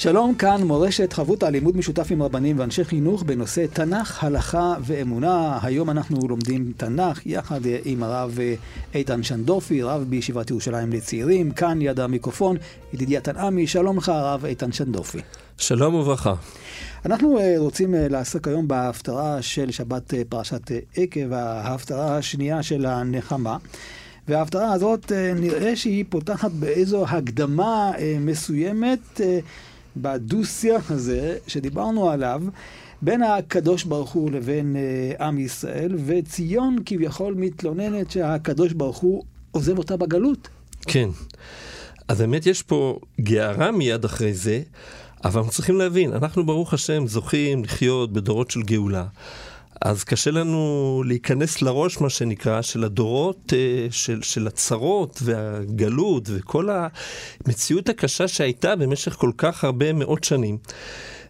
שלום, כאן מורשת חברותא לימוד משותף עם רבנים ואנשי חינוך בנושא תנ"ך, הלכה ואמונה. היום אנחנו לומדים תנ"ך יחד עם הרב איתן שנדורפי, רב בישיבת ירושלים לצעירים. כאן יד המיקרופון, ידידיה תנעמי. שלום לך, הרב איתן שנדורפי. שלום וברכה. אנחנו אה, רוצים אה, לעסוק היום בהפטרה של שבת אה, פרשת עקב, ההפטרה השנייה של הנחמה. וההפטרה הזאת נראה שהיא פותחת באיזו הקדמה מסוימת בדו-שיח הזה שדיברנו עליו, בין הקדוש ברוך הוא לבין uh, עם ישראל, וציון כביכול מתלוננת שהקדוש ברוך הוא עוזב אותה בגלות. כן. אז באמת יש פה גארה מיד אחרי זה, אבל אנחנו צריכים להבין, אנחנו ברוך השם זוכים לחיות בדורות של גאולה. אז קשה לנו להיכנס לראש, מה שנקרא, של הדורות, אה, של, של הצרות והגלות וכל המציאות הקשה שהייתה במשך כל כך הרבה מאות שנים.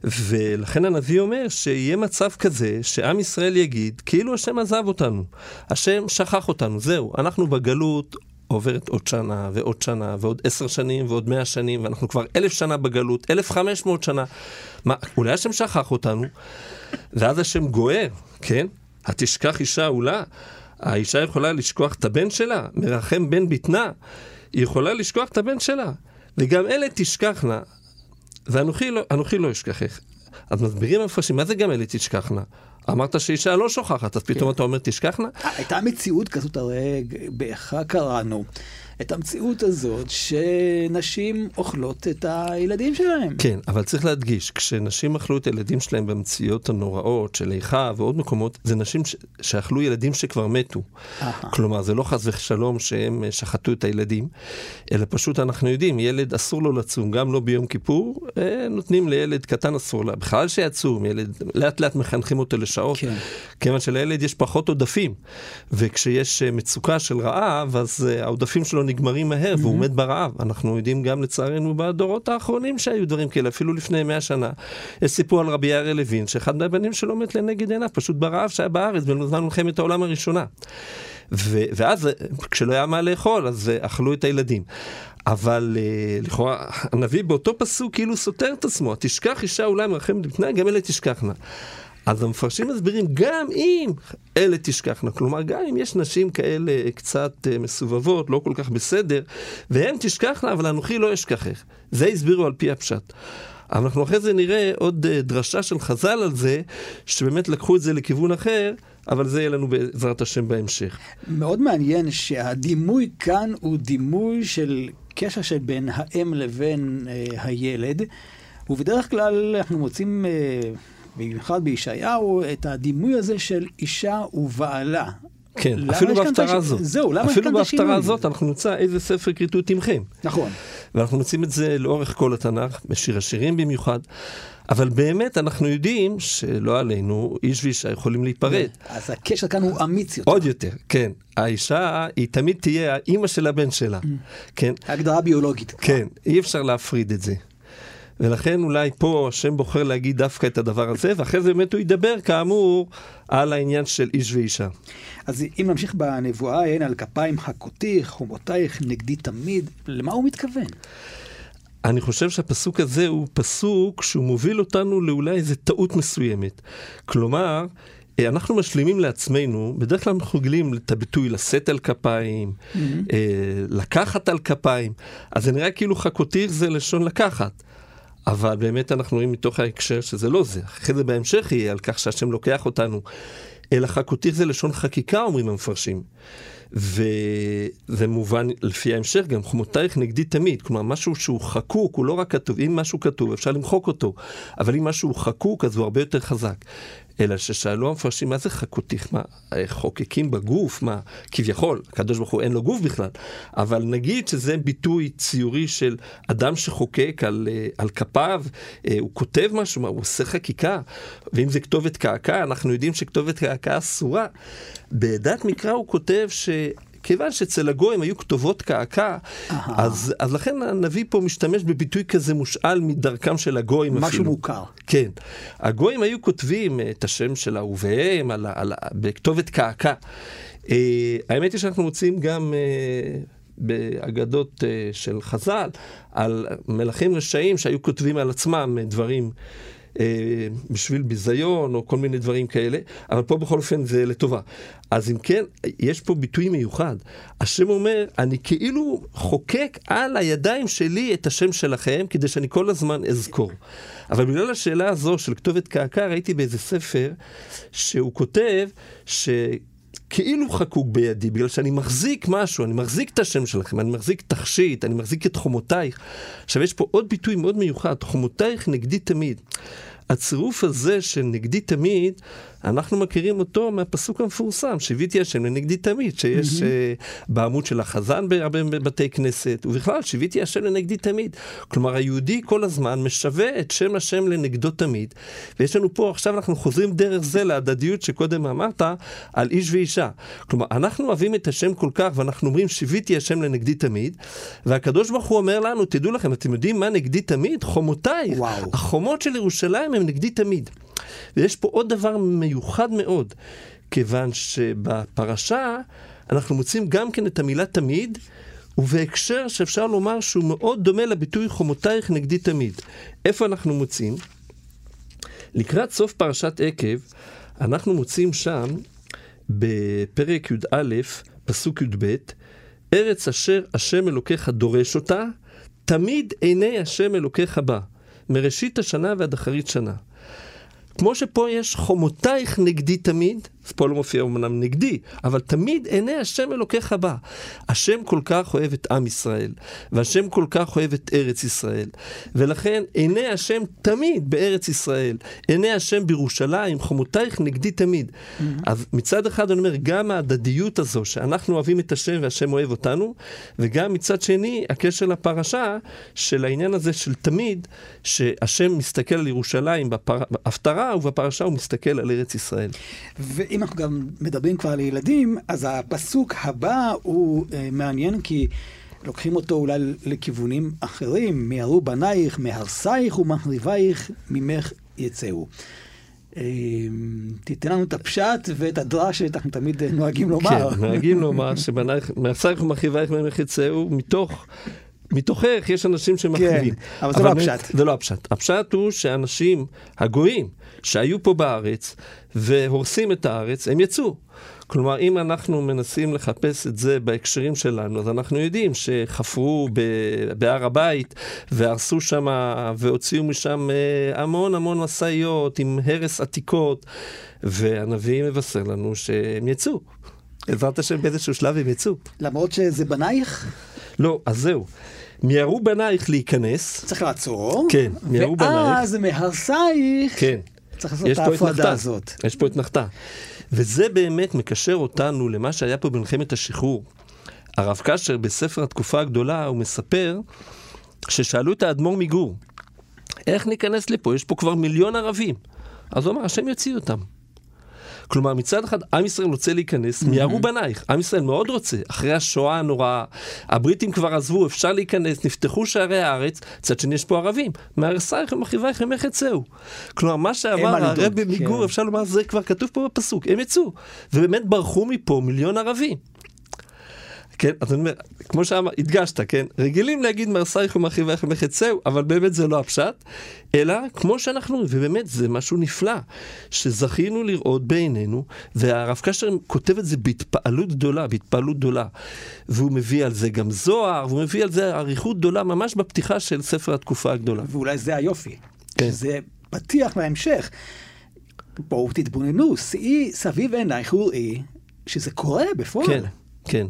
ולכן הנביא אומר שיהיה מצב כזה שעם ישראל יגיד, כאילו השם עזב אותנו, השם שכח אותנו, זהו, אנחנו בגלות עוברת עוד שנה ועוד שנה ועוד עשר שנים ועוד מאה שנים ואנחנו כבר אלף שנה בגלות, אלף חמש מאות שנה. מה, אולי השם שכח אותנו? ואז השם גוער, כן? התשכח אישה עולה. האישה יכולה לשכוח את הבן שלה, מרחם בן בטנה, היא יכולה לשכוח את הבן שלה. וגם אלה תשכחנה, ואנוכי לא, לא אשכחך. אז מסבירים המפרשים, מה זה גם אלה תשכחנה? אמרת שאישה לא שוכחת, אז פתאום כן. אתה אומר תשכחנה? הייתה מציאות כזאת, הרי באיכה קראנו. את המציאות הזאת שנשים אוכלות את הילדים שלהם. כן, אבל צריך להדגיש, כשנשים אכלו את הילדים שלהם במציאות הנוראות של איכה ועוד מקומות, זה נשים ש... שאכלו ילדים שכבר מתו. כלומר, זה לא חס ושלום שהם אה, שחטו את הילדים, אלא פשוט אנחנו יודעים, ילד אסור לו לצום, גם לא ביום כיפור, אה, נותנים לילד קטן אסור לה, בכלל שיצום, ילד, לאט לאט מחנכים אותו לשעות, כן. כיוון שלילד יש פחות עודפים, וכשיש אה, מצוקה של רעב, אז העודפים שלו נגמרים מהר והוא מת ברעב. אנחנו יודעים גם לצערנו בדורות האחרונים שהיו דברים כאלה, אפילו לפני מאה שנה. יש סיפור על רבי אריה לוין, שאחד מהבנים שלו מת לנגד עיניו, פשוט ברעב שהיה בארץ בזמן מלחמת העולם הראשונה. ו- ואז כשלא היה מה לאכול, אז אכלו את הילדים. אבל uh, לכאורה, הנביא באותו פסוק כאילו סותר את עצמו, תשכח אישה אולי מרחמת בפני, גם אלה תשכחנה. אז המפרשים מסבירים, גם אם אלה תשכחנה, כלומר, גם אם יש נשים כאלה קצת uh, מסובבות, לא כל כך בסדר, והן תשכחנה, אבל אנוכי לא אשכחך. זה הסבירו על פי הפשט. אנחנו אחרי זה נראה עוד uh, דרשה של חז"ל על זה, שבאמת לקחו את זה לכיוון אחר. אבל זה יהיה לנו בעזרת השם בהמשך. מאוד מעניין שהדימוי כאן הוא דימוי של קשר שבין האם לבין אה, הילד, ובדרך כלל אנחנו מוצאים אה, במיוחד בישעיהו, את הדימוי הזה של אישה ובעלה. כן, אפילו בהפטרה הזאת. זהו, למה? אפילו בהפטרה הזאת אנחנו נמצא איזה ספר כריתות עמכם. נכון. ואנחנו מוצאים את זה לאורך כל התנ"ך, בשיר השירים במיוחד. אבל באמת אנחנו יודעים שלא עלינו, איש ואישה יכולים להיפרד. אז הקשר כאן הוא אמיץ יותר. עוד יותר, כן. האישה היא תמיד תהיה האימא של הבן שלה. Mm. כן. הגדרה ביולוגית. כן, אי אפשר להפריד את זה. ולכן אולי פה השם בוחר להגיד דווקא את הדבר הזה, ואחרי זה באמת הוא ידבר כאמור על העניין של איש ואישה. אז אם נמשיך בנבואה, אין על כפיים חכותיך, חומותייך נגדי תמיד, למה הוא מתכוון? אני חושב שהפסוק הזה הוא פסוק שהוא מוביל אותנו לאולי איזו טעות מסוימת. כלומר, אה, אנחנו משלימים לעצמנו, בדרך כלל אנחנו רגילים את הביטוי לשאת על כפיים, mm-hmm. לקחת על כפיים, אז זה נראה כאילו חכותיך זה לשון לקחת. אבל באמת אנחנו רואים מתוך ההקשר שזה לא זה. אחרי זה בהמשך יהיה על כך שהשם לוקח אותנו. אלא חכותיך זה לשון חקיקה, אומרים המפרשים. וזה מובן לפי ההמשך גם, חומותייך נגדי תמיד. כלומר, משהו שהוא חקוק, הוא לא רק כתוב. אם משהו כתוב, אפשר למחוק אותו. אבל אם משהו חקוק, אז הוא הרבה יותר חזק. אלא ששאלו המפרשים, מה זה חקותיך? מה, חוקקים בגוף? מה, כביכול, הקדוש ברוך הוא אין לו גוף בכלל. אבל נגיד שזה ביטוי ציורי של אדם שחוקק על, אה, על כפיו, אה, הוא כותב משהו, מה, הוא עושה חקיקה. ואם זה כתובת קעקע, אנחנו יודעים שכתובת קעקע אסורה. בדת מקרא הוא כותב ש... כיוון שאצל הגויים היו כתובות קעקע, אז, אז לכן הנביא פה משתמש בביטוי כזה מושאל מדרכם של הגויים משהו אפילו. משהו מוכר. כן. הגויים היו כותבים את השם של אהוביהם על, על, בכתובת קעקע. אה, האמת היא שאנחנו מוצאים גם... אה, באגדות uh, של חז"ל, על מלכים רשעים שהיו כותבים על עצמם דברים אה, בשביל ביזיון או כל מיני דברים כאלה, אבל פה בכל אופן זה לטובה. אז אם כן, יש פה ביטוי מיוחד. השם אומר, אני כאילו חוקק על הידיים שלי את השם שלכם, כדי שאני כל הזמן אזכור. אבל בגלל השאלה הזו של כתובת קעקע, ראיתי באיזה ספר שהוא כותב ש... כאילו חקוק בידי, בגלל שאני מחזיק משהו, אני מחזיק את השם שלכם, אני מחזיק תכשיט, אני מחזיק את חומותייך. עכשיו, יש פה עוד ביטוי מאוד מיוחד, חומותייך נגדי תמיד. הצירוף הזה של נגדי תמיד, אנחנו מכירים אותו מהפסוק המפורסם, שיוויתי השם לנגדי תמיד, שיש mm-hmm. uh, בעמוד של החזן בהרבה בתי כנסת, ובכלל, שיוויתי השם לנגדי תמיד. כלומר, היהודי כל הזמן משווה את שם השם לנגדו תמיד, ויש לנו פה, עכשיו אנחנו חוזרים דרך זה להדדיות שקודם אמרת, על איש ואישה. כלומר, אנחנו אוהבים את השם כל כך, ואנחנו אומרים, שיוויתי השם לנגדי תמיד, והקדוש ברוך הוא אומר לנו, תדעו לכם, אתם יודעים מה נגדי תמיד? חומותיי. החומות של ירושלים הם נגדי תמיד. ויש פה עוד דבר מיוחד מאוד, כיוון שבפרשה אנחנו מוצאים גם כן את המילה תמיד, ובהקשר שאפשר לומר שהוא מאוד דומה לביטוי חומותייך נגדי תמיד. איפה אנחנו מוצאים? לקראת סוף פרשת עקב, אנחנו מוצאים שם, בפרק י"א, פסוק י"ב, ארץ אשר השם אלוקיך דורש אותה, תמיד עיני השם אלוקיך בה, מראשית השנה ועד אחרית שנה. כמו שפה יש חומותייך נגדי תמיד, אז פה לא מופיע אמנם נגדי, אבל תמיד עיני השם אלוקיך בא. השם כל כך אוהב את עם ישראל, והשם כל כך אוהב את ארץ ישראל, ולכן עיני השם תמיד בארץ ישראל, עיני השם בירושלים, חומותייך נגדי תמיד. Mm-hmm. אז מצד אחד אני אומר, גם ההדדיות הזו, שאנחנו אוהבים את השם והשם אוהב אותנו, וגם מצד שני, הקשר לפרשה של העניין הזה של תמיד, שהשם מסתכל על ירושלים בהפטרה, ובפרשה הוא מסתכל על ארץ ישראל. ואם אנחנו גם מדברים כבר על ילדים, אז הפסוק הבא הוא uh, מעניין כי לוקחים אותו אולי לכיוונים אחרים, מיהרו בנייך, מהרסייך ומחריבייך ממך יצאו. Uh, תיתן לנו את הפשט ואת הדרש שאנחנו תמיד נוהגים לומר. כן, נוהגים לומר שמהרסייך ומחריבייך ממך יצאו מתוך מתוכך יש אנשים שמחריבים. כן, אבל זה לא הפשט. זה לא הפשט. הפשט הוא שאנשים, הגויים, שהיו פה בארץ והורסים את הארץ, הם יצאו. כלומר, אם אנחנו מנסים לחפש את זה בהקשרים שלנו, אז אנחנו יודעים שחפרו בהר הבית והרסו שם והוציאו משם אה, המון המון משאיות עם הרס עתיקות, והנביא מבשר לנו שהם יצאו. בעזרת השם באיזשהו שלב הם יצאו. למרות שזה בנייך? לא, אז זהו. מיהרו בנייך להיכנס. צריך לעצור. כן, מיהרו בנייך. ואז מהרסייך. כן. צריך לעשות את ההפרדה הזאת. יש פה את נחתה. וזה באמת מקשר אותנו למה שהיה פה במלחמת השחרור. הרב קשר בספר התקופה הגדולה, הוא מספר ששאלו את האדמו"ר מגור, איך ניכנס לפה? יש פה כבר מיליון ערבים. אז הוא אמר, השם יוציא אותם. כלומר, מצד אחד, עם ישראל רוצה להיכנס, מיהרו בנייך. עם ישראל מאוד רוצה. אחרי השואה הנוראה, הבריטים כבר עזבו, אפשר להיכנס, נפתחו שערי הארץ, מצד שני יש פה ערבים. מהרסייך ומחריבייך ממך יצאו. כלומר, מה שאמר הרבי מגור, כן. אפשר לומר, זה כבר כתוב פה בפסוק, הם יצאו. ובאמת ברחו מפה מיליון ערבים. כן, אז אני אומר, כמו שהדגשת, כן, רגילים להגיד מהרסייך ומרחיבייך ומחצהו, אבל באמת זה לא הפשט, אלא כמו שאנחנו, ובאמת זה משהו נפלא, שזכינו לראות בעינינו, והרב קשר כותב את זה בהתפעלות גדולה, בהתפעלות גדולה, והוא מביא על זה גם זוהר, והוא מביא על זה אריכות גדולה ממש בפתיחה של ספר התקופה הגדולה. ואולי זה היופי, כן. שזה פתיח להמשך. בואו תתבוננו, שאי סביב עינייך וראי שזה קורה בפועל. כן. כן.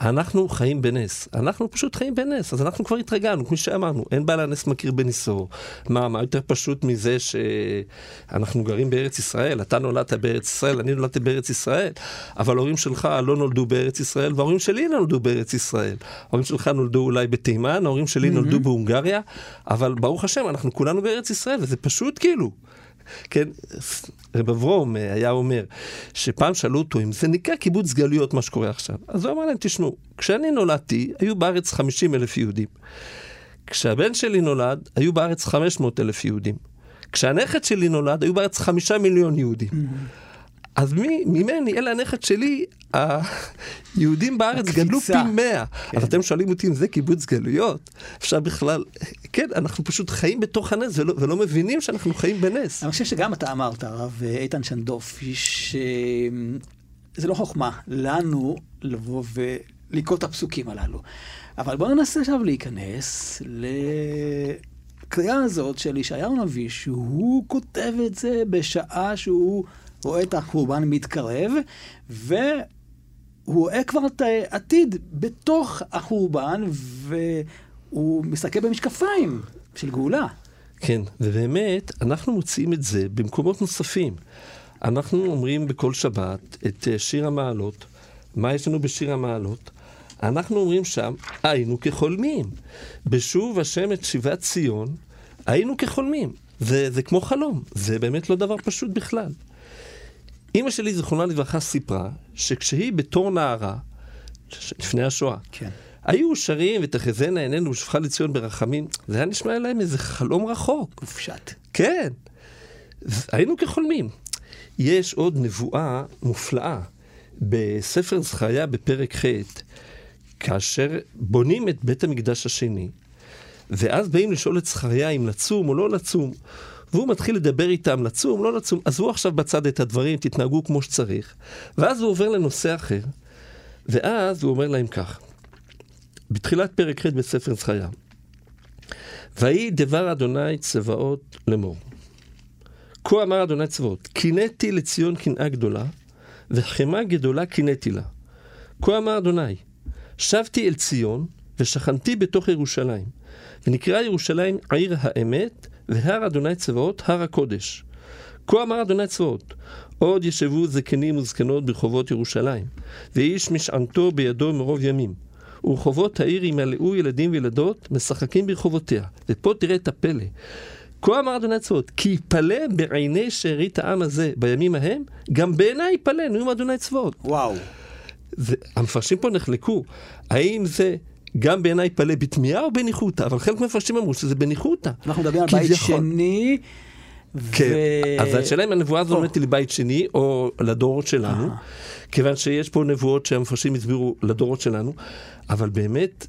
אנחנו חיים בנס, אנחנו פשוט חיים בנס, אז אנחנו כבר התרגלנו, כמו שאמרנו, אין בעל הנס מכיר בניסו. מה, מה יותר פשוט מזה שאנחנו גרים בארץ ישראל, אתה נולדת בארץ ישראל, אני נולדתי בארץ ישראל, אבל ההורים שלך לא נולדו בארץ ישראל, וההורים שלי נולדו בארץ ישראל. ההורים שלך נולדו אולי בתימן, ההורים שלי mm-hmm. נולדו בהונגריה, אבל ברוך השם, אנחנו כולנו בארץ ישראל, וזה פשוט כאילו. כן, רב אברום אה, היה אומר, שפעם שאלו אותו אם זה נקרא קיבוץ גלויות מה שקורה עכשיו. אז הוא אמר להם, תשמעו, כשאני נולדתי, היו בארץ 50 אלף יהודים. כשהבן שלי נולד, היו בארץ 500 אלף יהודים. כשהנכד שלי נולד, היו בארץ 5 מיליון יהודים. Mm-hmm. אז מי, ממני, אלה הנכד שלי, היהודים בארץ הקפיצה. גדלו פי מאה. כן. אז אתם שואלים אותי אם זה קיבוץ גלויות? אפשר בכלל, כן, אנחנו פשוט חיים בתוך הנס ולא, ולא מבינים שאנחנו חיים בנס. אני חושב שגם אתה אמרת, הרב איתן שנדופי, שזה לא חוכמה לנו לבוא ולקרוא את הפסוקים הללו. אבל בואו ננסה עכשיו להיכנס לקריאה הזאת של ישעיהו הנביא, שהוא כותב את זה בשעה שהוא... רואה את החורבן מתקרב, והוא רואה כבר את העתיד בתוך החורבן, והוא מסתכל במשקפיים של גאולה. כן, ובאמת, אנחנו מוצאים את זה במקומות נוספים. אנחנו אומרים בכל שבת את אה, שיר המעלות. מה יש לנו בשיר המעלות? אנחנו אומרים שם, היינו כחולמים. בשוב השם את שיבת ציון, היינו כחולמים. זה, זה כמו חלום, זה באמת לא דבר פשוט בכלל. אימא שלי, זיכרונה לברכה, סיפרה שכשהיא בתור נערה, לפני השואה, כן. היו שרים ותחזינה עינינו ושפחה לציון ברחמים, זה היה נשמע להם איזה חלום רחוק. מופשט. כן. היינו כחולמים. יש עוד נבואה מופלאה בספר זכריה בפרק ח', כאשר בונים את בית המקדש השני, ואז באים לשאול את זכריה אם לצום או לא לצום. והוא מתחיל לדבר איתם, לצום, לא לצום, עזבו עכשיו בצד את הדברים, תתנהגו כמו שצריך. ואז הוא עובר לנושא אחר, ואז הוא אומר להם כך, בתחילת פרק ח' בספר זכריה, ויהי דבר אדוני צבאות לאמור. כה אמר אדוני צבאות, קינאתי לציון קנאה גדולה, וחמה גדולה קינאתי לה. כה אמר אדוני, שבתי אל ציון, ושכנתי בתוך ירושלים, ונקרא ירושלים עיר האמת, והר אדוני צבאות, הר הקודש. כה אמר אדוני צבאות, עוד ישבו זקנים וזקנות ברחובות ירושלים, ואיש משענתו בידו מרוב ימים. ורחובות העיר ימלאו ילדים וילדות משחקים ברחובותיה. ופה תראה את הפלא. כה אמר אדוני צבאות, כי יפלא בעיני שארית העם הזה בימים ההם, גם בעיניי יפלא נאום אדוני צבאות. וואו. המפרשים פה נחלקו, האם זה גם בעיניי פלא בתמיהה או בניחותא, אבל חלק מהמפרשים אמרו שזה בניחותא. אנחנו מדברים על בית שני. כן, אז השאלה אם הנבואה הזו לי לבית שני או לדורות שלנו, כיוון שיש פה נבואות שהמפרשים הסבירו לדורות שלנו, אבל באמת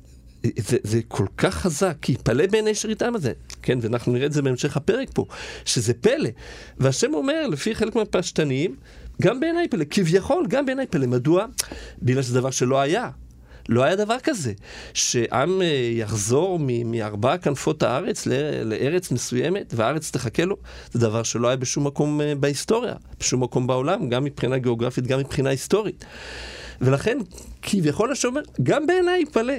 זה, זה כל כך חזק, כי יפלא בעיני שרית העם הזה. כן, ואנחנו נראה את זה בהמשך הפרק פה, שזה פלא. והשם אומר, לפי חלק מהפשטנים, גם בעיניי פלא, כביכול גם בעיניי פלא. מדוע? בגלל שזה דבר שלא היה. לא היה דבר כזה, שעם אה, יחזור מארבע כנפות הארץ לארץ מסוימת, והארץ תחכה לו, זה דבר שלא היה בשום מקום אה, בהיסטוריה, בשום מקום בעולם, גם מבחינה גיאוגרפית, גם מבחינה היסטורית. ולכן, כביכול השומר, גם בעיניי יפלא.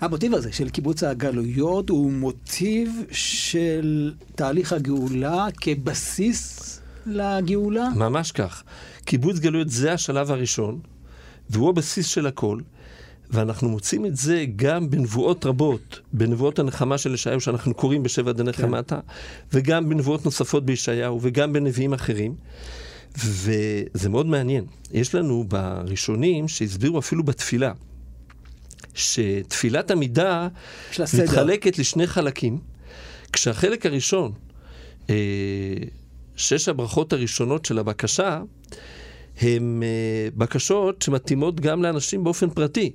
המוטיב הזה של קיבוץ הגלויות הוא מוטיב של תהליך הגאולה כבסיס לגאולה? ממש כך. קיבוץ גלויות זה השלב הראשון, והוא הבסיס של הכל, ואנחנו מוצאים את זה גם בנבואות רבות, בנבואות הנחמה של ישעיהו שאנחנו קוראים בשבע דני כן. חמתה, וגם בנבואות נוספות בישעיהו, וגם בנביאים אחרים. וזה מאוד מעניין. יש לנו בראשונים שהסבירו אפילו בתפילה, שתפילת עמידה מתחלקת לשני חלקים, כשהחלק הראשון, אה, שש הברכות הראשונות של הבקשה, הן אה, בקשות שמתאימות גם לאנשים באופן פרטי.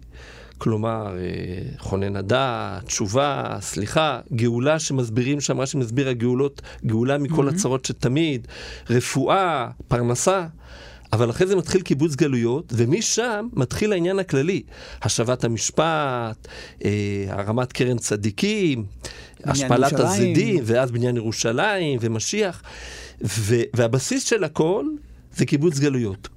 כלומר, אה, חונן הדעת, תשובה, סליחה, גאולה שמסבירים שם, מה שמסביר הגאולות, גאולה מכל mm-hmm. הצרות שתמיד, רפואה, פרנסה. אבל אחרי זה מתחיל קיבוץ גלויות, ומשם מתחיל העניין הכללי. השבת המשפט, אה, הרמת קרן צדיקים, השפלת הזדים, ואז בניין ירושלים ומשיח. ו- והבסיס של הכל זה קיבוץ גלויות.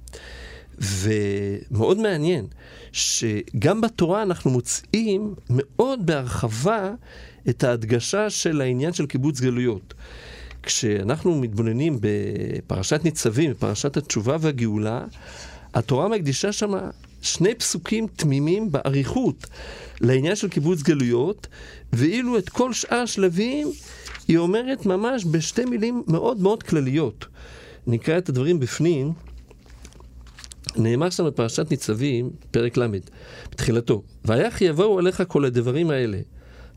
ומאוד מעניין שגם בתורה אנחנו מוצאים מאוד בהרחבה את ההדגשה של העניין של קיבוץ גלויות. כשאנחנו מתבוננים בפרשת ניצבים, בפרשת התשובה והגאולה, התורה מקדישה שם שני פסוקים תמימים באריכות לעניין של קיבוץ גלויות, ואילו את כל שאר השלבים היא אומרת ממש בשתי מילים מאוד מאוד כלליות. נקרא את הדברים בפנים. נאמר שם בפרשת ניצבים, פרק ל', בתחילתו, ויח יבואו עליך כל הדברים האלה,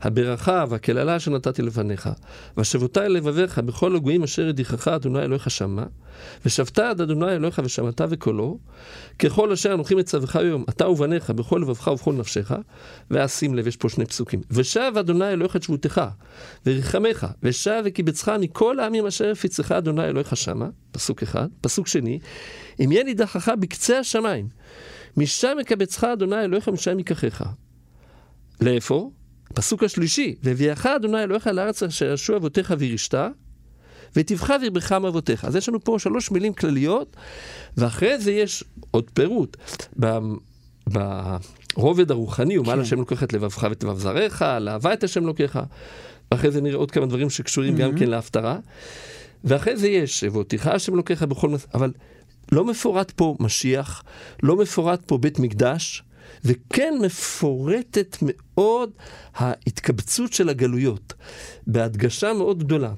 הברכה והקללה אשר נתתי לפניך, ושבותי לבביך בכל הגויים אשר ידיחך אדוני אלוהיך שמה, ושבת עד אדוני אלוהיך ושמעת וקולו, ככל אשר אנוכי מצווך היום, אתה ובניך בכל לבבך ובכל נפשך, ואז שים לב, יש פה שני פסוקים, ושב אדוני אלוהיך את שבותך, וריחמך, ושב וקיבצך מכל העמים אשר הפיצך אדוני אלוהיך שמה, פסוק אחד, פסוק שני, אם יהיה נידחך בקצה השמיים, משם יקבצך אדוני אלוהיך ומשם ייקחך. לאיפה? פסוק השלישי, והביאך אדוני אלוהיך לארץ אשר ישו אבותיך וירשת, ותבחר וירבך מאבותיך. אז יש לנו פה שלוש מילים כלליות, ואחרי זה יש עוד פירוט. ברובד הרוחני, ומה כן. להשם לוקח את לבבך ואת לבב זרעך, לאהבה את השם לוקח. ואחרי זה נראה עוד כמה דברים שקשורים mm-hmm. גם כן להפטרה. ואחרי זה יש, ואותיך השם לוקח בכל מס... אבל לא מפורט פה משיח, לא מפורט פה בית מקדש, וכן מפורטת מאוד ההתקבצות של הגלויות, בהדגשה מאוד גדולה.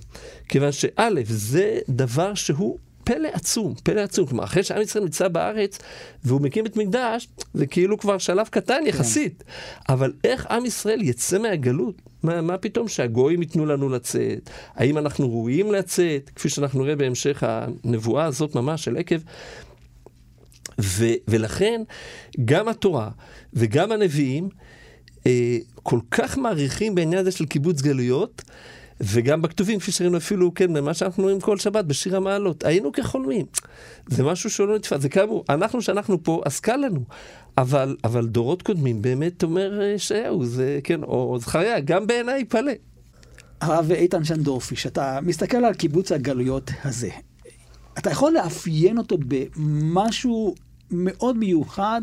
כיוון שא', זה דבר שהוא פלא עצום, פלא עצום. כלומר, אחרי שעם ישראל נמצא בארץ והוא מקים את מקדש, זה כאילו כבר שלב קטן יחסית. כן. אבל איך עם ישראל יצא מהגלות? מה, מה פתאום שהגויים ייתנו לנו לצאת? האם אנחנו ראויים לצאת? כפי שאנחנו נראה בהמשך הנבואה הזאת ממש של עקב. ו, ולכן גם התורה וגם הנביאים אה, כל כך מעריכים בעניין הזה של קיבוץ גלויות, וגם בכתובים, כפי שראינו אפילו, כן, במה שאנחנו רואים כל שבת, בשיר המעלות, היינו כחולמים. זה משהו שלא נתפס, זה כאמור, אנחנו שאנחנו פה, אז קל לנו. אבל, אבל דורות קודמים, באמת אומר ישעיהו, זה, כן, או זכריה, גם בעיניי פלא. הרב איתן שנדורפי, שאתה מסתכל על קיבוץ הגלויות הזה, אתה יכול לאפיין אותו במשהו מאוד מיוחד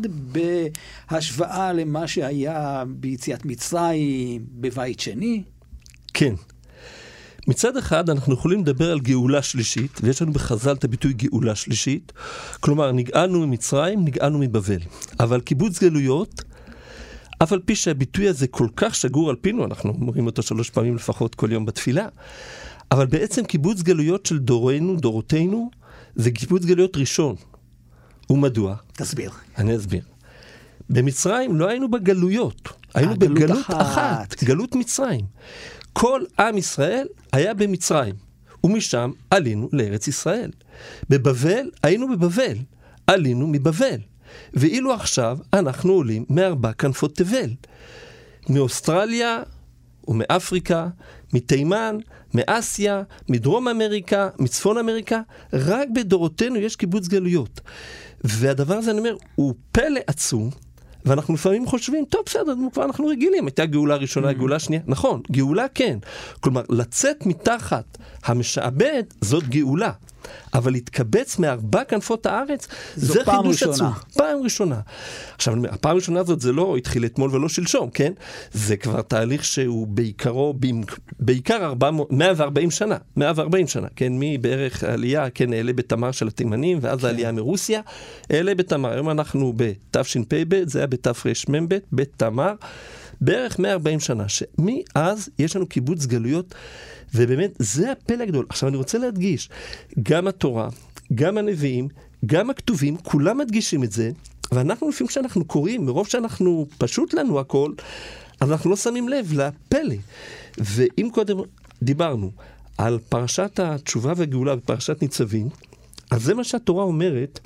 בהשוואה למה שהיה ביציאת מצרים, בבית שני? כן. מצד אחד אנחנו יכולים לדבר על גאולה שלישית, ויש לנו בחז"ל את הביטוי גאולה שלישית, כלומר נגאלנו ממצרים, נגאלנו מבבל. אבל קיבוץ גלויות, אף על פי שהביטוי הזה כל כך שגור על פינו, אנחנו אומרים אותו שלוש פעמים לפחות כל יום בתפילה, אבל בעצם קיבוץ גלויות של דורנו, דורותינו, זה קיבוץ גלויות ראשון. ומדוע? תסביר. אני אסביר. במצרים לא היינו בגלויות, היינו בגלות אחת. אחת, גלות מצרים. כל עם ישראל היה במצרים, ומשם עלינו לארץ ישראל. בבבל היינו בבבל, עלינו מבבל. ואילו עכשיו אנחנו עולים מארבע כנפות תבל. מאוסטרליה ומאפריקה, מתימן, מאסיה, מדרום אמריקה, מצפון אמריקה, רק בדורותינו יש קיבוץ גלויות. והדבר הזה, אני אומר, הוא פלא עצום. ואנחנו לפעמים חושבים, טוב, בסדר, כבר אנחנו רגילים, הייתה גאולה ראשונה, mm. גאולה שנייה. נכון, גאולה כן. כלומר, לצאת מתחת המשעבד, זאת גאולה. אבל להתקבץ מארבע כנפות הארץ, זה חידוש עצום. פעם ראשונה. עכשיו, הפעם הראשונה הזאת זה לא התחיל אתמול ולא שלשום, כן? זה כבר תהליך שהוא בעיקרו, בעיקר 400, 140 שנה, 140 שנה, כן? מבערך העלייה, כן, אלה בתמר של התימנים, ואז כן. העלייה מרוסיה, אלה בתמר. היום אנחנו בתשפ"ב, זה היה בתרמ"ב, בתמר. בערך 140 שנה, שמאז יש לנו קיבוץ גלויות ובאמת, זה הפלא הגדול. עכשיו, אני רוצה להדגיש, גם התורה, גם הנביאים, גם הכתובים, כולם מדגישים את זה, ואנחנו לפעמים כשאנחנו קוראים, מרוב שאנחנו, פשוט לנו הכל, אז אנחנו לא שמים לב לפלא. ואם קודם דיברנו על פרשת התשובה והגאולה בפרשת ניצבים, אז זה מה שהתורה אומרת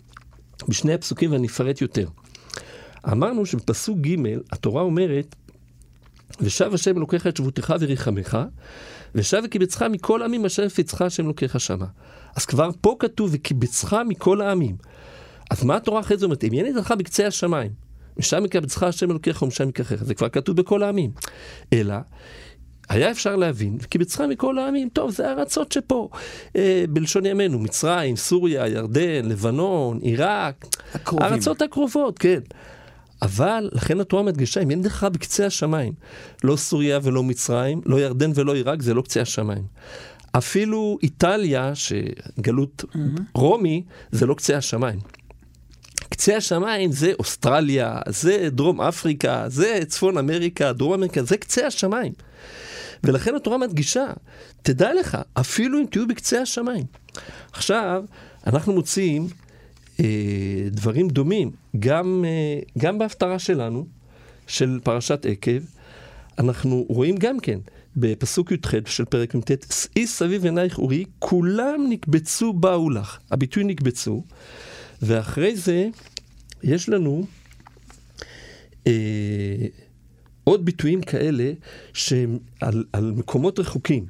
בשני הפסוקים, ואני אפרט יותר. אמרנו שבפסוק ג' התורה אומרת, ושב השם אלוקיך את שבותך וריחמך, ושב וקיבצך מכל העמים אשר הפיצך השם לוקח שמה. אז כבר פה כתוב וקיבצך מכל העמים. אז מה התורה אחרי זה אומרת? אם ינית לך בקצה השמיים, משם יקבצך השם אלוקיך ומשם ייקחך. זה כבר כתוב בכל העמים. אלא, היה אפשר להבין, בצרה מכל העמים, טוב, זה ארצות שפה, אה, בלשון ימינו, מצרים, סוריה, ירדן, לבנון, עיראק, הקרובים. הארצות הקרובות, כן. אבל לכן התורה מדגישה, אם אין לך בקצה השמיים, לא סוריה ולא מצרים, לא ירדן ולא עיראק, זה לא קצה השמיים. אפילו איטליה, שגלות mm-hmm. רומי, זה לא קצה השמיים. קצה השמיים זה אוסטרליה, זה דרום אפריקה, זה צפון אמריקה, דרום אמריקה, זה קצה השמיים. ולכן התורה מדגישה, תדע לך, אפילו אם תהיו בקצה השמיים. עכשיו, אנחנו מוצאים דברים דומים, גם, אה, גם בהפטרה שלנו, של פרשת עקב, אנחנו רואים גם כן, בפסוק י"ח של פרק י"ט, שאי סביב עינייך אורי, כולם נקבצו באו לך. הביטוי נקבצו, ואחרי זה יש לנו אה, עוד ביטויים כאלה שהם על, על מקומות רחוקים.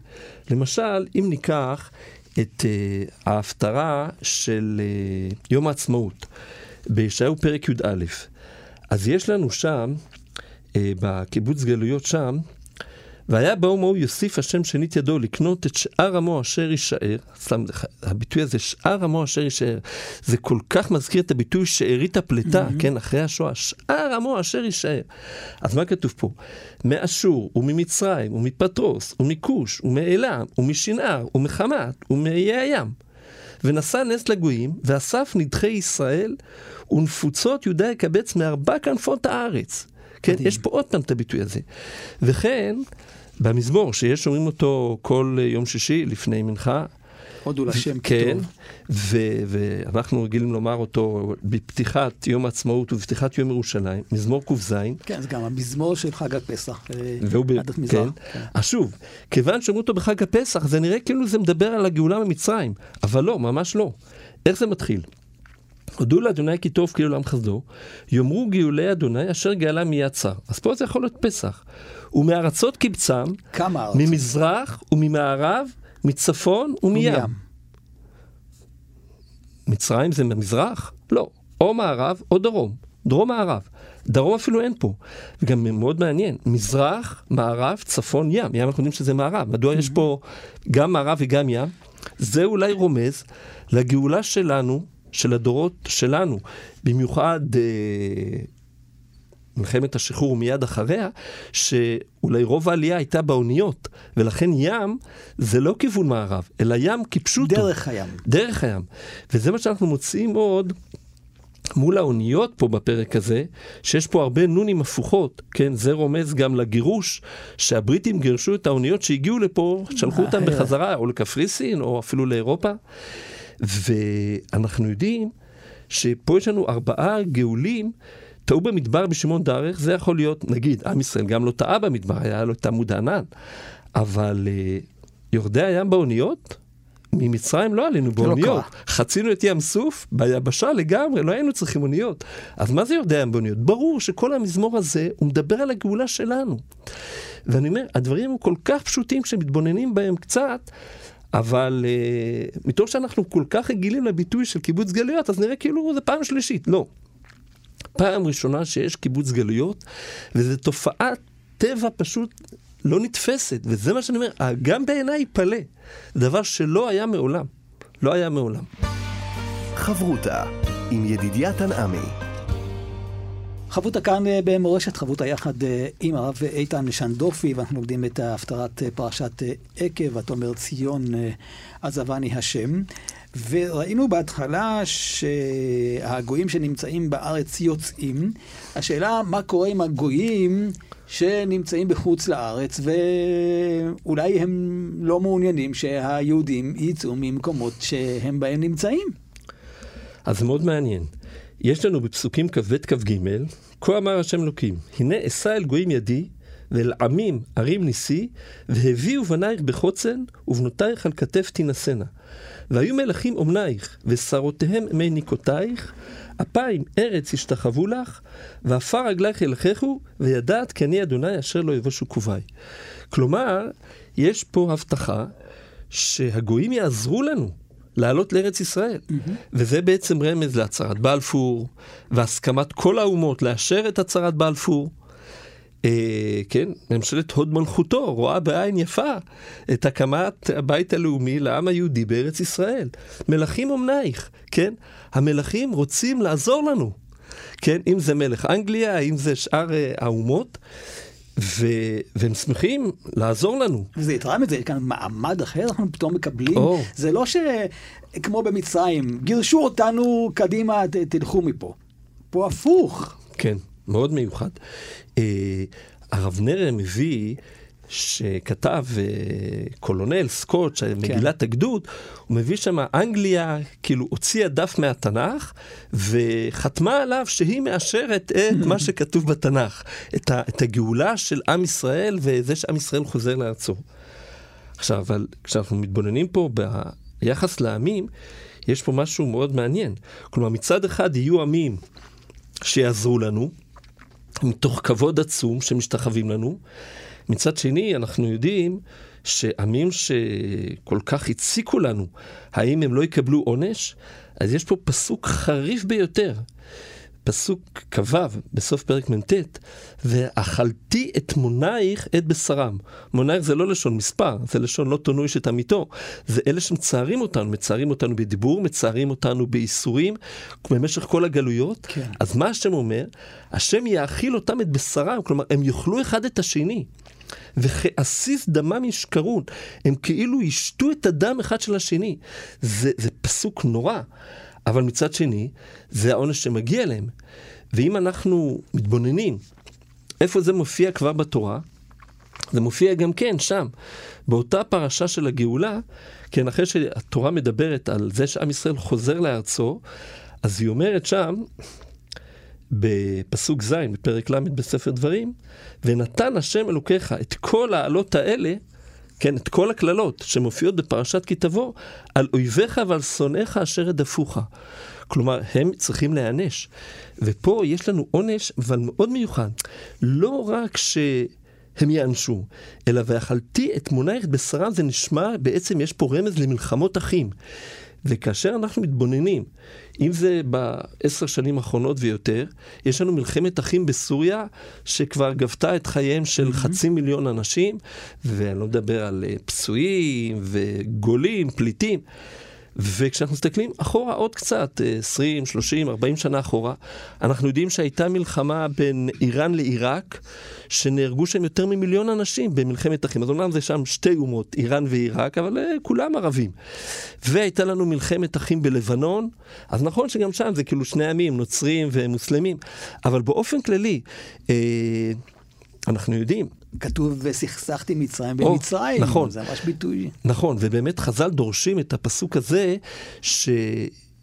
למשל, אם ניקח את אה, ההפטרה של אה, יום העצמאות, בישעיהו פרק י"א, אז יש לנו שם, אה, בקיבוץ גלויות שם, והיה באום ההוא יוסיף השם שנית ידו לקנות את שאר עמו אשר יישאר, סתם, הביטוי הזה, שאר עמו אשר יישאר, זה כל כך מזכיר את הביטוי שארית הפלטה, mm-hmm. כן, אחרי השואה, שאר עמו אשר יישאר. אז מה כתוב פה? מאשור וממצרים ומפטרוס ומכוש ומאלם ומשנער ומחמת ומאיי הים. ונשא נס לגויים, ואסף נדחי ישראל, ונפוצות יהודה יקבץ מארבע כנפות הארץ. כן, מדהים. יש פה עוד פעם את הביטוי הזה. וכן, במזמור, שיש שומעים אותו כל יום שישי לפני מנחה. הודו לשם כן, ו- ואנחנו רגילים לומר אותו בפתיחת יום העצמאות ובפתיחת יום ירושלים, מזמור ק"ז. כן, זה גם המזמור של חג הפסח. אה, והוא ב... כן. כן. אז שוב, כיוון שאומרים אותו בחג הפסח, זה נראה כאילו זה מדבר על הגאולה ממצרים, אבל לא, ממש לא. איך זה מתחיל? הודו לאדוני כי טוב כאילו לעם חסדו, יאמרו גאולי אדוני אשר גאלה מיד צר. אז פה זה יכול להיות פסח. ומארצות קבצם, כמה ארצות? ממזרח וממערב, מצפון ומים. ומים. מצרים זה ממזרח? לא. או מערב או דרום. דרום מערב. דרום אפילו אין פה. וגם מאוד מעניין, מזרח, מערב, צפון, ים. ים אנחנו יודעים שזה מערב. מדוע יש פה גם מערב וגם ים? זה אולי רומז לגאולה שלנו של הדורות שלנו, במיוחד אה, מלחמת השחרור מיד אחריה, שאולי רוב העלייה הייתה באוניות, ולכן ים זה לא כיוון מערב, אלא ים כפשוטו. דרך הים. דרך הים. וזה מה שאנחנו מוצאים עוד. מול האוניות פה בפרק הזה, שיש פה הרבה נונים הפוכות, כן, זה רומז גם לגירוש, שהבריטים גירשו את האוניות שהגיעו לפה, שלחו אותם בחזרה, או לקפריסין, או אפילו לאירופה. ואנחנו יודעים שפה יש לנו ארבעה גאולים, טעו במדבר בשמעון דרך, זה יכול להיות, נגיד, עם ישראל גם לא טעה במדבר, היה לו את עמוד הענן, אבל uh, יורדי הים באוניות, ממצרים לא עלינו לא באוניות, לא חצינו את ים סוף ביבשה לגמרי, לא היינו צריכים אוניות. אז מה זה יורדי הים באוניות? ברור שכל המזמור הזה, הוא מדבר על הגאולה שלנו. ואני אומר, הדברים הם כל כך פשוטים שמתבוננים בהם קצת, אבל uh, מתוך שאנחנו כל כך רגילים לביטוי של קיבוץ גלויות, אז נראה כאילו זה פעם שלישית. לא. פעם ראשונה שיש קיבוץ גלויות, וזו תופעת טבע פשוט לא נתפסת, וזה מה שאני אומר, גם בעיניי פלא. דבר שלא היה מעולם. לא היה מעולם. חברותה עם ידידיה תנעמי חברותה כאן אה, במורשת חברותה יחד אה, עם הרב איתן שנדופי, ואנחנו לומדים את הפטרת אה, פרשת עקב, ותאמר ציון עזבני השם. וראינו בהתחלה שהגויים שנמצאים בארץ יוצאים. השאלה, מה קורה עם הגויים שנמצאים בחוץ לארץ, ואולי הם לא מעוניינים שהיהודים יצאו ממקומות שהם בהם נמצאים? אז מאוד מעניין. יש לנו בפסוקים כ"ב כ"ג, כה אמר השם אלוקים, הנה אשא אל גויים ידי, ואל עמים ערים ניסי, והביאו בנייך בחוצן, ובנותייך על כתף תינשאנה. והיו מלכים אומנייך, ושרותיהם מי ניקותייך, אפיים ארץ ישתחוו לך, ועפר רגלייך ילככו, וידעת כי אני אדוני אשר לא יבושו קוביי. כלומר, יש פה הבטחה שהגויים יעזרו לנו לעלות לארץ ישראל. Mm-hmm. וזה בעצם רמז להצהרת בלפור, והסכמת כל האומות לאשר את הצהרת בלפור. אה, כן, ממשלת הוד מלכותו רואה בעין יפה את הקמת הבית הלאומי לעם היהודי בארץ ישראל. מלכים אמנייך, כן? המלכים רוצים לעזור לנו, כן? אם זה מלך אנגליה, אם זה שאר אה, האומות. ו... והם שמחים לעזור לנו. וזה יתרה מזה, יש כאן מעמד אחר אנחנו פתאום מקבלים. או. זה לא שכמו במצרים, גירשו אותנו, קדימה, ת, תלכו מפה. פה הפוך. כן, מאוד מיוחד. אה, הרב נרם מביא שכתב אה, קולונל סקוט, מגילת הגדוד, הוא מביא שם אנגליה כאילו הוציאה דף מהתנ"ך וחתמה עליו שהיא מאשרת את מה שכתוב בתנ"ך, את, ה, את הגאולה של עם ישראל וזה שעם ישראל חוזר לארצו. עכשיו, אבל כשאנחנו מתבוננים פה ביחס לעמים, יש פה משהו מאוד מעניין. כלומר, מצד אחד יהיו עמים שיעזרו לנו, מתוך כבוד עצום שמשתחווים לנו. מצד שני, אנחנו יודעים שעמים שכל כך הציקו לנו, האם הם לא יקבלו עונש? אז יש פה פסוק חריף ביותר. פסוק כ"ו בסוף פרק מ"ט, ואכלתי את מונייך את בשרם. מונייך זה לא לשון מספר, זה לשון לא תונו איש את עמיתו. זה אלה שמצערים אותנו, מצערים אותנו בדיבור, מצערים אותנו בייסורים, במשך כל הגלויות. כן. אז מה השם אומר? השם יאכיל אותם את בשרם, כלומר, הם יאכלו אחד את השני. וכעסיס דמם ישכרון, הם כאילו ישתו את הדם אחד של השני. זה, זה פסוק נורא. אבל מצד שני, זה העונש שמגיע להם. ואם אנחנו מתבוננים איפה זה מופיע כבר בתורה, זה מופיע גם כן שם, באותה פרשה של הגאולה, כן, אחרי שהתורה מדברת על זה שעם ישראל חוזר לארצו, אז היא אומרת שם, בפסוק ז', בפרק ל' בספר דברים, ונתן השם אלוקיך את כל העלות האלה כן, את כל הקללות שמופיעות בפרשת כי תבוא, על אויביך ועל שונאיך אשר רדפוך. כלומר, הם צריכים להיענש. ופה יש לנו עונש, אבל מאוד מיוחד. לא רק ש... הם יענשו, אלא ואכלתי את מונייך בשרה, זה נשמע, בעצם יש פה רמז למלחמות אחים. וכאשר אנחנו מתבוננים, אם זה בעשר שנים האחרונות ויותר, יש לנו מלחמת אחים בסוריה, שכבר גבתה את חייהם של mm-hmm. חצי מיליון אנשים, ואני לא מדבר על אה, פצועים וגולים, פליטים. וכשאנחנו מסתכלים אחורה עוד קצת, 20, 30, 40 שנה אחורה, אנחנו יודעים שהייתה מלחמה בין איראן לעיראק, שנהרגו שם יותר ממיליון אנשים במלחמת אחים. אז אומנם זה שם שתי אומות, איראן ועיראק, אבל uh, כולם ערבים. והייתה לנו מלחמת אחים בלבנון, אז נכון שגם שם זה כאילו שני עמים, נוצרים ומוסלמים, אבל באופן כללי, uh, אנחנו יודעים כתוב וסכסכתי מצרים במצרים, נכון, זה ממש ביטוי. נכון, ובאמת חז"ל דורשים את הפסוק הזה,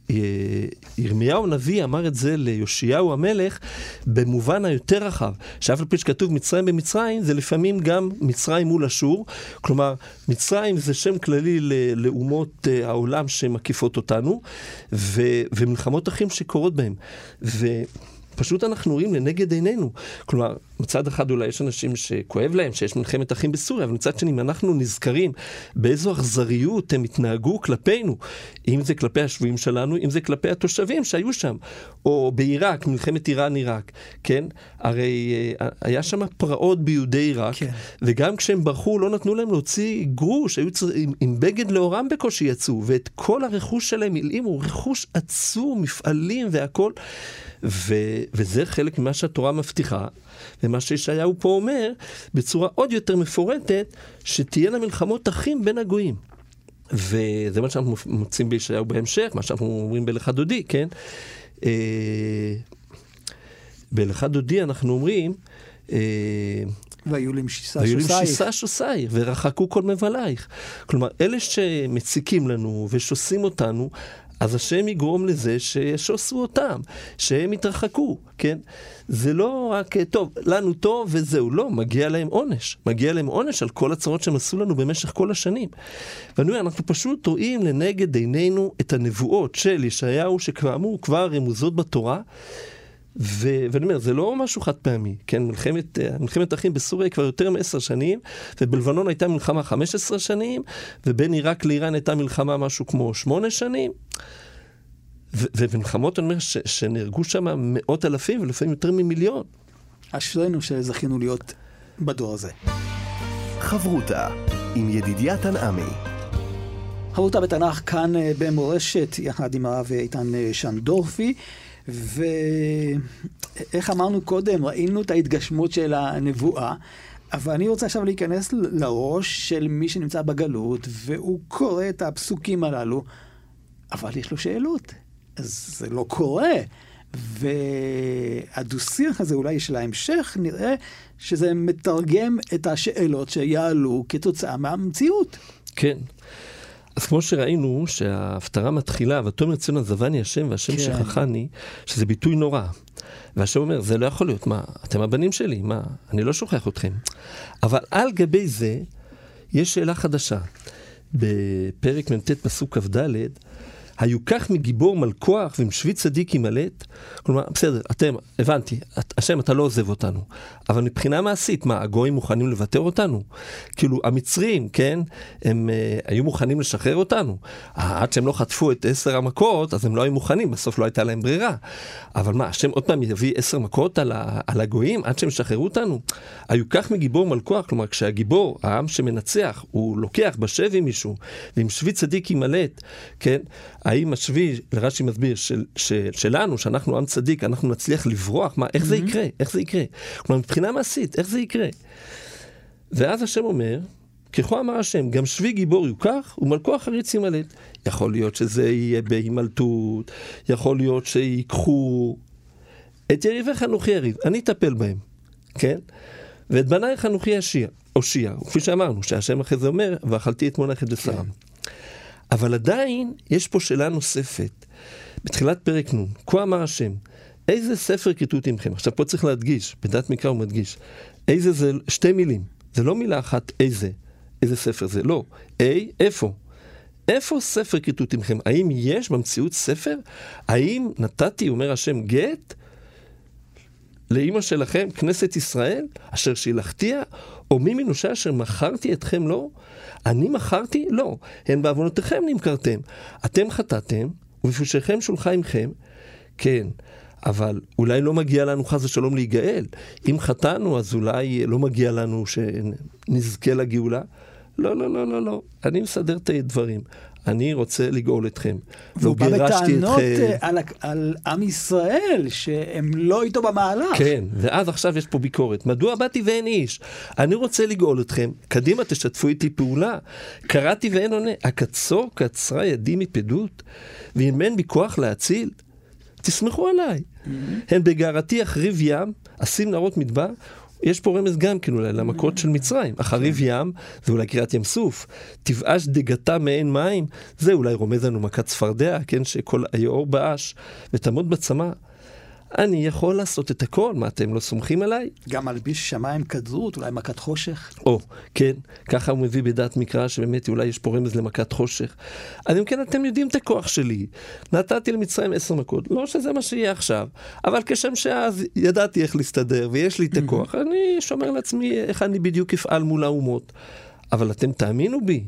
שירמיהו הנביא אמר את זה ליאשיהו המלך במובן היותר רחב, שאף על פי שכתוב מצרים במצרים, זה לפעמים גם מצרים מול אשור, כלומר, מצרים זה שם כללי לאומות אה, העולם שמקיפות אותנו, ו- ומלחמות אחים שקורות בהם. ו- פשוט אנחנו רואים לנגד עינינו. כלומר, מצד אחד אולי יש אנשים שכואב להם שיש מלחמת אחים בסוריה, אבל מצד שני, אם אנחנו נזכרים באיזו אכזריות הם התנהגו כלפינו, אם זה כלפי השבויים שלנו, אם זה כלפי התושבים שהיו שם, או בעיראק, מלחמת איראן-עיראק, כן? הרי אה, היה שם פרעות ביהודי עיראק, כן. וגם כשהם ברחו לא נתנו להם להוציא גרוש, היו צר... עם, עם בגד לאורם בקושי יצאו, ואת כל הרכוש שלהם הלאימו, רכוש עצום, מפעלים והכול. ו, וזה חלק ממה שהתורה מבטיחה, ומה שישעיהו פה אומר, בצורה עוד יותר מפורטת, שתהיינה מלחמות אחים בין הגויים. וזה מה שאנחנו מוצאים בישעיהו בהמשך, מה שאנחנו אומרים בלכה דודי, כן? אה, בלכה דודי אנחנו אומרים, אה, והיו למשיסה שוסייך. והיו למשיסה שוסייך, ורחקו כל מבלייך. כלומר, אלה שמציקים לנו ושוסים אותנו, אז השם יגרום לזה שישוסו אותם, שהם יתרחקו, כן? זה לא רק, טוב, לנו טוב וזהו, לא, מגיע להם עונש. מגיע להם עונש על כל הצרות שהם עשו לנו במשך כל השנים. ואני אומר, אנחנו פשוט רואים לנגד עינינו את הנבואות של ישעיהו, שכאמור כבר רמוזות בתורה. ו- ואני אומר, זה לא משהו חד פעמי, כן, מלחמת, אה, מלחמת אחים בסוריה היא כבר יותר מעשר שנים, ובלבנון הייתה מלחמה 15 שנים, ובין עיראק לאיראן הייתה מלחמה משהו כמו שמונה שנים. ו- ובמלחמות, אני אומר, ש- שנהרגו שם מאות אלפים ולפעמים יותר ממיליון. אשרינו שזכינו להיות בדור הזה. חברותה עם ידידיה תנעמי. חברותה בתנ"ך כאן אה, במורשת, יחד עם הרב איתן אה, שנדורפי. ואיך אמרנו קודם, ראינו את ההתגשמות של הנבואה, אבל אני רוצה עכשיו להיכנס לראש של מי שנמצא בגלות, והוא קורא את הפסוקים הללו, אבל יש לו שאלות. אז זה לא קורה. והדו-שיח הזה אולי של ההמשך, נראה שזה מתרגם את השאלות שיעלו כתוצאה מהמציאות. כן. אז כמו שראינו שההפטרה מתחילה, ותאמר ציון עזבני השם והשם כן. שכחני, שזה ביטוי נורא. והשם אומר, זה לא יכול להיות, מה, אתם הבנים שלי, מה, אני לא שוכח אתכם. אבל על גבי זה, יש שאלה חדשה. בפרק מ"ט פסוק כ"ד, היו כך מגיבור מלכוח ומשבי צדיק ימלט? כלומר, בסדר, אתם, הבנתי, השם, אתה לא עוזב אותנו. אבל מבחינה מעשית, מה, הגויים מוכנים לוותר אותנו? כאילו, המצרים, כן, הם uh, היו מוכנים לשחרר אותנו. עד שהם לא חטפו את עשר המכות, אז הם לא היו מוכנים, בסוף לא הייתה להם ברירה. אבל מה, השם עוד פעם יביא עשר מכות על, ה, על הגויים עד שהם ישחררו אותנו? היו כך מגיבור מלכוח, כלומר, כשהגיבור, העם שמנצח, הוא לוקח בשבי מישהו, ועם שבי צדיק ימלט, כן? האם השבי, רש"י מסביר, של, של, שלנו, שאנחנו עם צדיק, אנחנו נצליח לברוח? מה, איך mm-hmm. זה יקרה? איך זה יקרה? כלומר, מבחינה מעשית, איך זה יקרה? ואז השם אומר, ככה אמר השם, גם שבי גיבור יוקח, ומלכו החריץ ימלט. יכול להיות שזה יהיה בהימלטות, יכול להיות שיקחו את יריביך אנוכי יריב, אני אטפל בהם, כן? ואת בנייך אנוכי אושיע, כפי שאמרנו, שהשם אחרי זה אומר, ואכלתי את מונחת בשרם. כן. אבל עדיין יש פה שאלה נוספת. בתחילת פרק נ', כה אמר השם, איזה ספר כיתות עמכם? עכשיו פה צריך להדגיש, בדת מקרא הוא מדגיש, איזה זה שתי מילים, זה לא מילה אחת איזה, איזה ספר זה, לא, אי, איפה? איפה ספר כיתות עמכם? האם יש במציאות ספר? האם נתתי, אומר השם, גט לאימא שלכם, כנסת ישראל, אשר שילחתיה, או מי מנושה אשר מכרתי אתכם לא? אני מכרתי? לא. הן בעוונותיכם נמכרתם. אתם חטאתם, ובפושעיכם שולחה עמכם. כן, אבל אולי לא מגיע לנו חס ושלום להיגאל. אם חטאנו, אז אולי לא מגיע לנו שנזכה לגאולה. לא, לא, לא, לא, לא. אני מסדר את הדברים. אני רוצה לגאול אתכם. והוא בא בטענות אה, על, על עם ישראל, שהם לא איתו במהלך. כן, ואז עכשיו יש פה ביקורת. מדוע באתי ואין איש? אני רוצה לגאול אתכם, קדימה תשתפו איתי פעולה. קראתי ואין עונה. הקצור קצרה ידי מפדות, ואם אין בי כוח להציל, תסמכו עליי. Mm-hmm. הן בגערתי אחריב ים, אשים נערות מדבר, יש פה רמז גם כן אולי למכות של מצרים. אחריב ים, זה אולי קריאת ים סוף. תבאש דגתה מעין מים, זה אולי רומז לנו מכת צפרדע, כן, שכל היאור באש, ותעמוד בצמא. אני יכול לעשות את הכל, מה אתם לא סומכים עליי? גם על ביש שמיים כדרות, אולי מכת חושך? או, כן, ככה הוא מביא בדעת מקרא, שבאמת אולי יש פה רמז למכת חושך. אז אם כן, אתם יודעים את הכוח שלי. נתתי למצרים עשר מכות, לא שזה מה שיהיה עכשיו, אבל כשם שאז ידעתי איך להסתדר, ויש לי את הכוח, אני שומר לעצמי איך אני בדיוק אפעל מול האומות. אבל אתם תאמינו בי,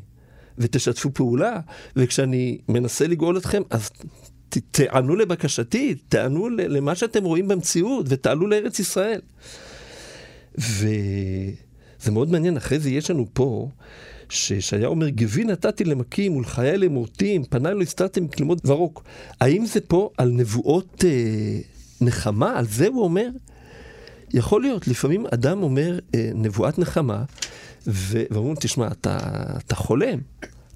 ותשתפו פעולה, וכשאני מנסה לגאול אתכם, אז תענו לבקשתי, תענו למה שאתם רואים במציאות, ותעלו לארץ ישראל. וזה מאוד מעניין, אחרי זה יש לנו פה, ששהיה אומר, גבי נתתי למכים ולחיי למורטים, פניי לא הסתרתם כלימות ורוק. האם זה פה על נבואות אה, נחמה? על זה הוא אומר? יכול להיות, לפעמים אדם אומר אה, נבואת נחמה, ואומרים, תשמע, אתה, אתה חולם,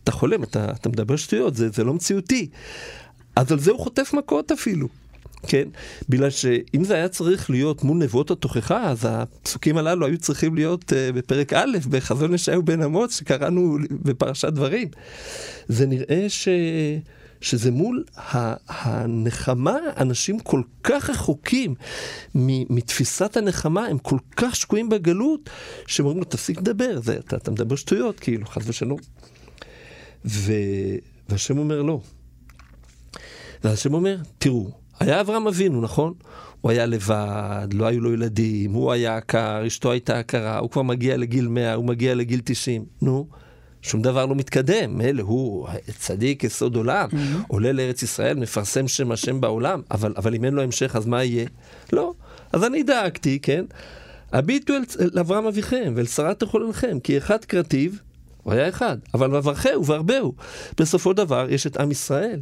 אתה חולם, אתה, אתה מדבר שטויות, זה, זה לא מציאותי. אז על זה הוא חוטף מכות אפילו. כן? בגלל שאם זה היה צריך להיות מול נבואות התוכחה, אז הפסוקים הללו היו צריכים להיות uh, בפרק א', בחזון ישעיהו בן אמוץ, שקראנו בפרשת דברים. זה נראה ש... שזה מול הנחמה, אנשים כל כך רחוקים מתפיסת הנחמה, הם כל כך שקועים בגלות, שהם אומרים לו, תפסיק לדבר, זה, אתה, אתה מדבר שטויות, כאילו, חס ושלום. והשם אומר, לא, והשם אומר, תראו, היה אברהם אבינו, נכון? הוא היה לבד, לא היו לו ילדים, הוא היה עקר, אשתו הייתה עקרה, הוא כבר מגיע לגיל 100, הוא מגיע לגיל 90. נו, שום דבר לא מתקדם. מילא הוא צדיק יסוד עולם, mm-hmm. עולה לארץ ישראל, מפרסם שם השם בעולם, אבל, אבל אם אין לו המשך, אז מה יהיה? לא. אז אני דאגתי, כן? הביטו אל, אל אברהם אביכם ואל שרת תחוללכם, כי אחד קרטיב, הוא היה אחד, אבל בברכהו והרבהו. בסופו דבר יש את עם ישראל.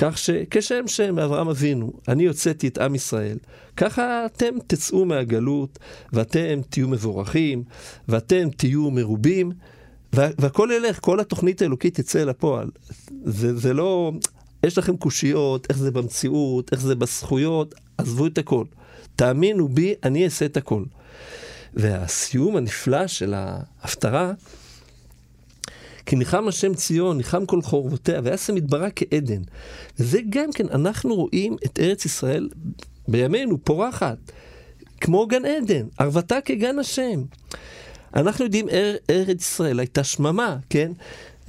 כך שכשם שם מאברהם אבינו, אני הוצאתי את עם ישראל, ככה אתם תצאו מהגלות, ואתם תהיו מבורכים, ואתם תהיו מרובים, והכל ילך, כל התוכנית האלוקית תצא לפועל. זה, זה לא, יש לכם קושיות, איך זה במציאות, איך זה בזכויות, עזבו את הכל. תאמינו בי, אני אעשה את הכל. והסיום הנפלא של ההפטרה, כי ניחם השם ציון, ניחם כל חורבותיה, ויעשה מדברה כעדן. וזה גם כן, אנחנו רואים את ארץ ישראל בימינו פורחת, כמו גן עדן, ערבתה כגן השם. אנחנו יודעים, אר, ארץ ישראל הייתה שממה, כן?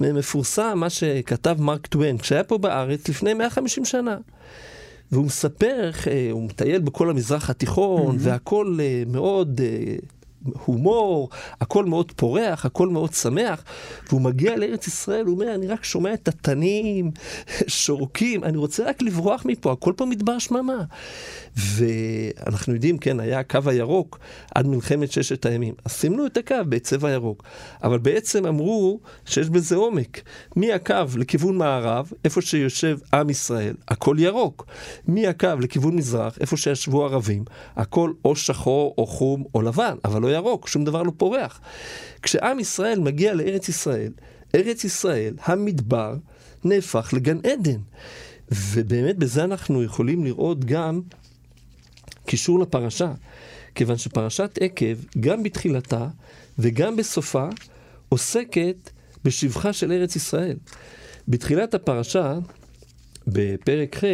מפורסם מה שכתב מרק טוויין, כשהיה פה בארץ לפני 150 שנה. והוא מספר איך אה, הוא מטייל בכל המזרח התיכון, mm-hmm. והכל אה, מאוד אה, הומור, הכל מאוד פורח, הכל מאוד שמח, והוא מגיע לארץ ישראל, הוא אומר, אני רק שומע את התנים, שורקים, אני רוצה רק לברוח מפה, הכל פה מדבר שממה. ואנחנו יודעים, כן, היה הקו הירוק עד מלחמת ששת הימים. אז סימנו את הקו בצבע ירוק. אבל בעצם אמרו שיש בזה עומק. מהקו לכיוון מערב, איפה שיושב עם ישראל, הכל ירוק. מהקו לכיוון מזרח, איפה שישבו ערבים, הכל או שחור או חום או לבן, אבל לא ירוק, שום דבר לא פורח. כשעם ישראל מגיע לארץ ישראל, ארץ ישראל, המדבר, נהפך לגן עדן. ובאמת בזה אנחנו יכולים לראות גם קישור לפרשה, כיוון שפרשת עקב, גם בתחילתה וגם בסופה, עוסקת בשבחה של ארץ ישראל. בתחילת הפרשה, בפרק ח',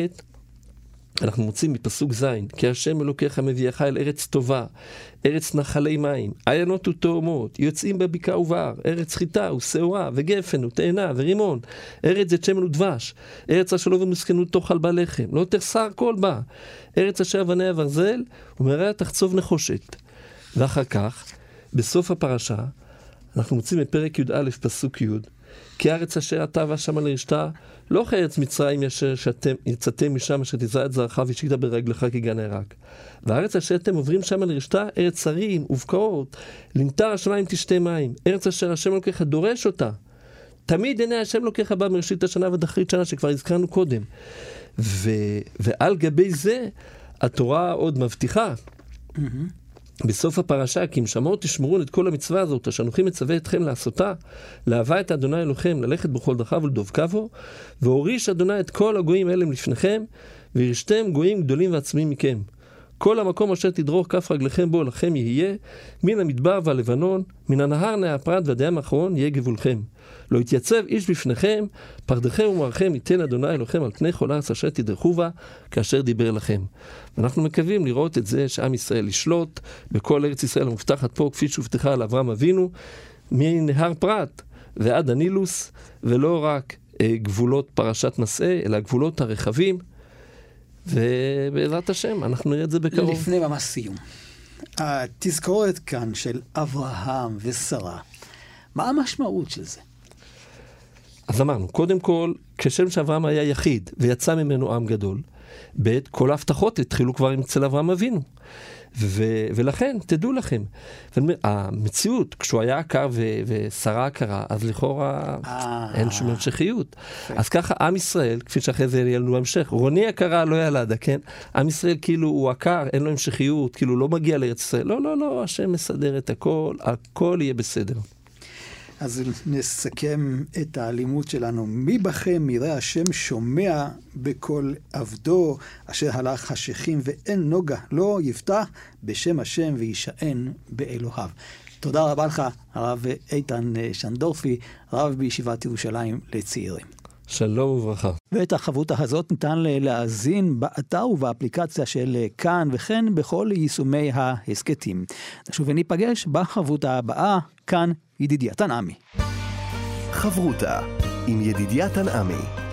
אנחנו מוצאים מפסוק ז', כי השם אלוקיך מביאך אל ארץ טובה, ארץ נחלי מים, עיינות ותאומות, יוצאים בבקעה ובהר, ארץ חיטה ושעורה וגפן ותאנה ורימון, ארץ זית שמן ודבש, ארץ השלום ומסכנות תאכל בה לחם, לא תחסר כל בה, ארץ אשר אבניה ברזל, ומרעה תחצוב נחושת. ואחר כך, בסוף הפרשה, אנחנו מוצאים בפרק י"א פסוק י', כי הארץ אשר אתה ואשמה לרשתה, לא כארץ מצרים אשר שאתם יצאתם משם אשר תזרע את זרעך והשקית ברגלך כגן הערק. והארץ אשר אתם עוברים שמה לרשתה, ארץ הרים ובקעות, למטר השמיים תשתה מים, ארץ אשר השם לוקח דורש אותה. תמיד עיני השם לוקח בה מראשית השנה ועד אחרית שנה שכבר הזכרנו קודם. ו, ועל גבי זה התורה עוד מבטיחה. Mm-hmm. בסוף הפרשה, כי אם שמעו תשמרו את כל המצווה הזאת, אשר אנוכי מצווה אתכם לעשותה, לאהבה את אדוני אלוהיכם, ללכת בכל דרכיו ולדבקה בו, והוריש אדוני את כל הגויים האלה לפניכם, וירשתם גויים גדולים ועצמיים מכם. כל המקום אשר תדרוך כף רגליכם בו לכם יהיה, מן המדבר והלבנון, מן הנהר נהפרת ועד הים האחרון יהיה גבולכם. לא יתייצב איש בפניכם, פרדכם ומערכם ייתן אדוני אלוהיכם על פני כל הארץ אשר תדרכו בה, כאשר דיבר לכם. ואנחנו מקווים לראות את זה שעם ישראל ישלוט בכל ארץ ישראל המובטחת פה, כפי שהובטחה על אברהם אבינו, מנהר פרת ועד הנילוס, ולא רק אה, גבולות פרשת נשא, אלא גבולות הרחבים. ובעזרת השם, אנחנו נראה את זה בקרוב. לפני ממש סיום. התזכורת כאן של אברהם ושרה, מה המשמעות של זה? אז אמרנו, קודם כל, כשם שאברהם היה יחיד ויצא ממנו עם גדול, ב', כל ההבטחות התחילו כבר אצל אברהם אבינו. ו- ולכן, תדעו לכם, המציאות, כשהוא היה עקר ו- ושרה עקרה, אז לכאורה אה. אין שום המשכיות. אז ככה עם ישראל, כפי שאחרי זה יהיה לנו המשך, רוני עקרה לא ילדה, כן? עם ישראל כאילו הוא עקר, אין לו המשכיות, כאילו לא מגיע לארץ ישראל. לא, לא, לא, השם מסדר את הכל, הכל יהיה בסדר. אז נסכם את האלימות שלנו. מי בכם יראה השם שומע בקול עבדו, אשר הלך חשיכים ואין נוגה, לא יפתח בשם השם וישען באלוהיו. תודה רבה לך, הרב איתן שנדורפי, רב בישיבת ירושלים לצעירים. שלום וברכה. ואת החברותה הזאת ניתן להאזין באתר ובאפליקציה של כאן, וכן בכל יישומי ההסכתים. נשוב וניפגש בחברותה הבאה, כאן ידידיה תנעמי. חברותה עם ידידיה תנעמי.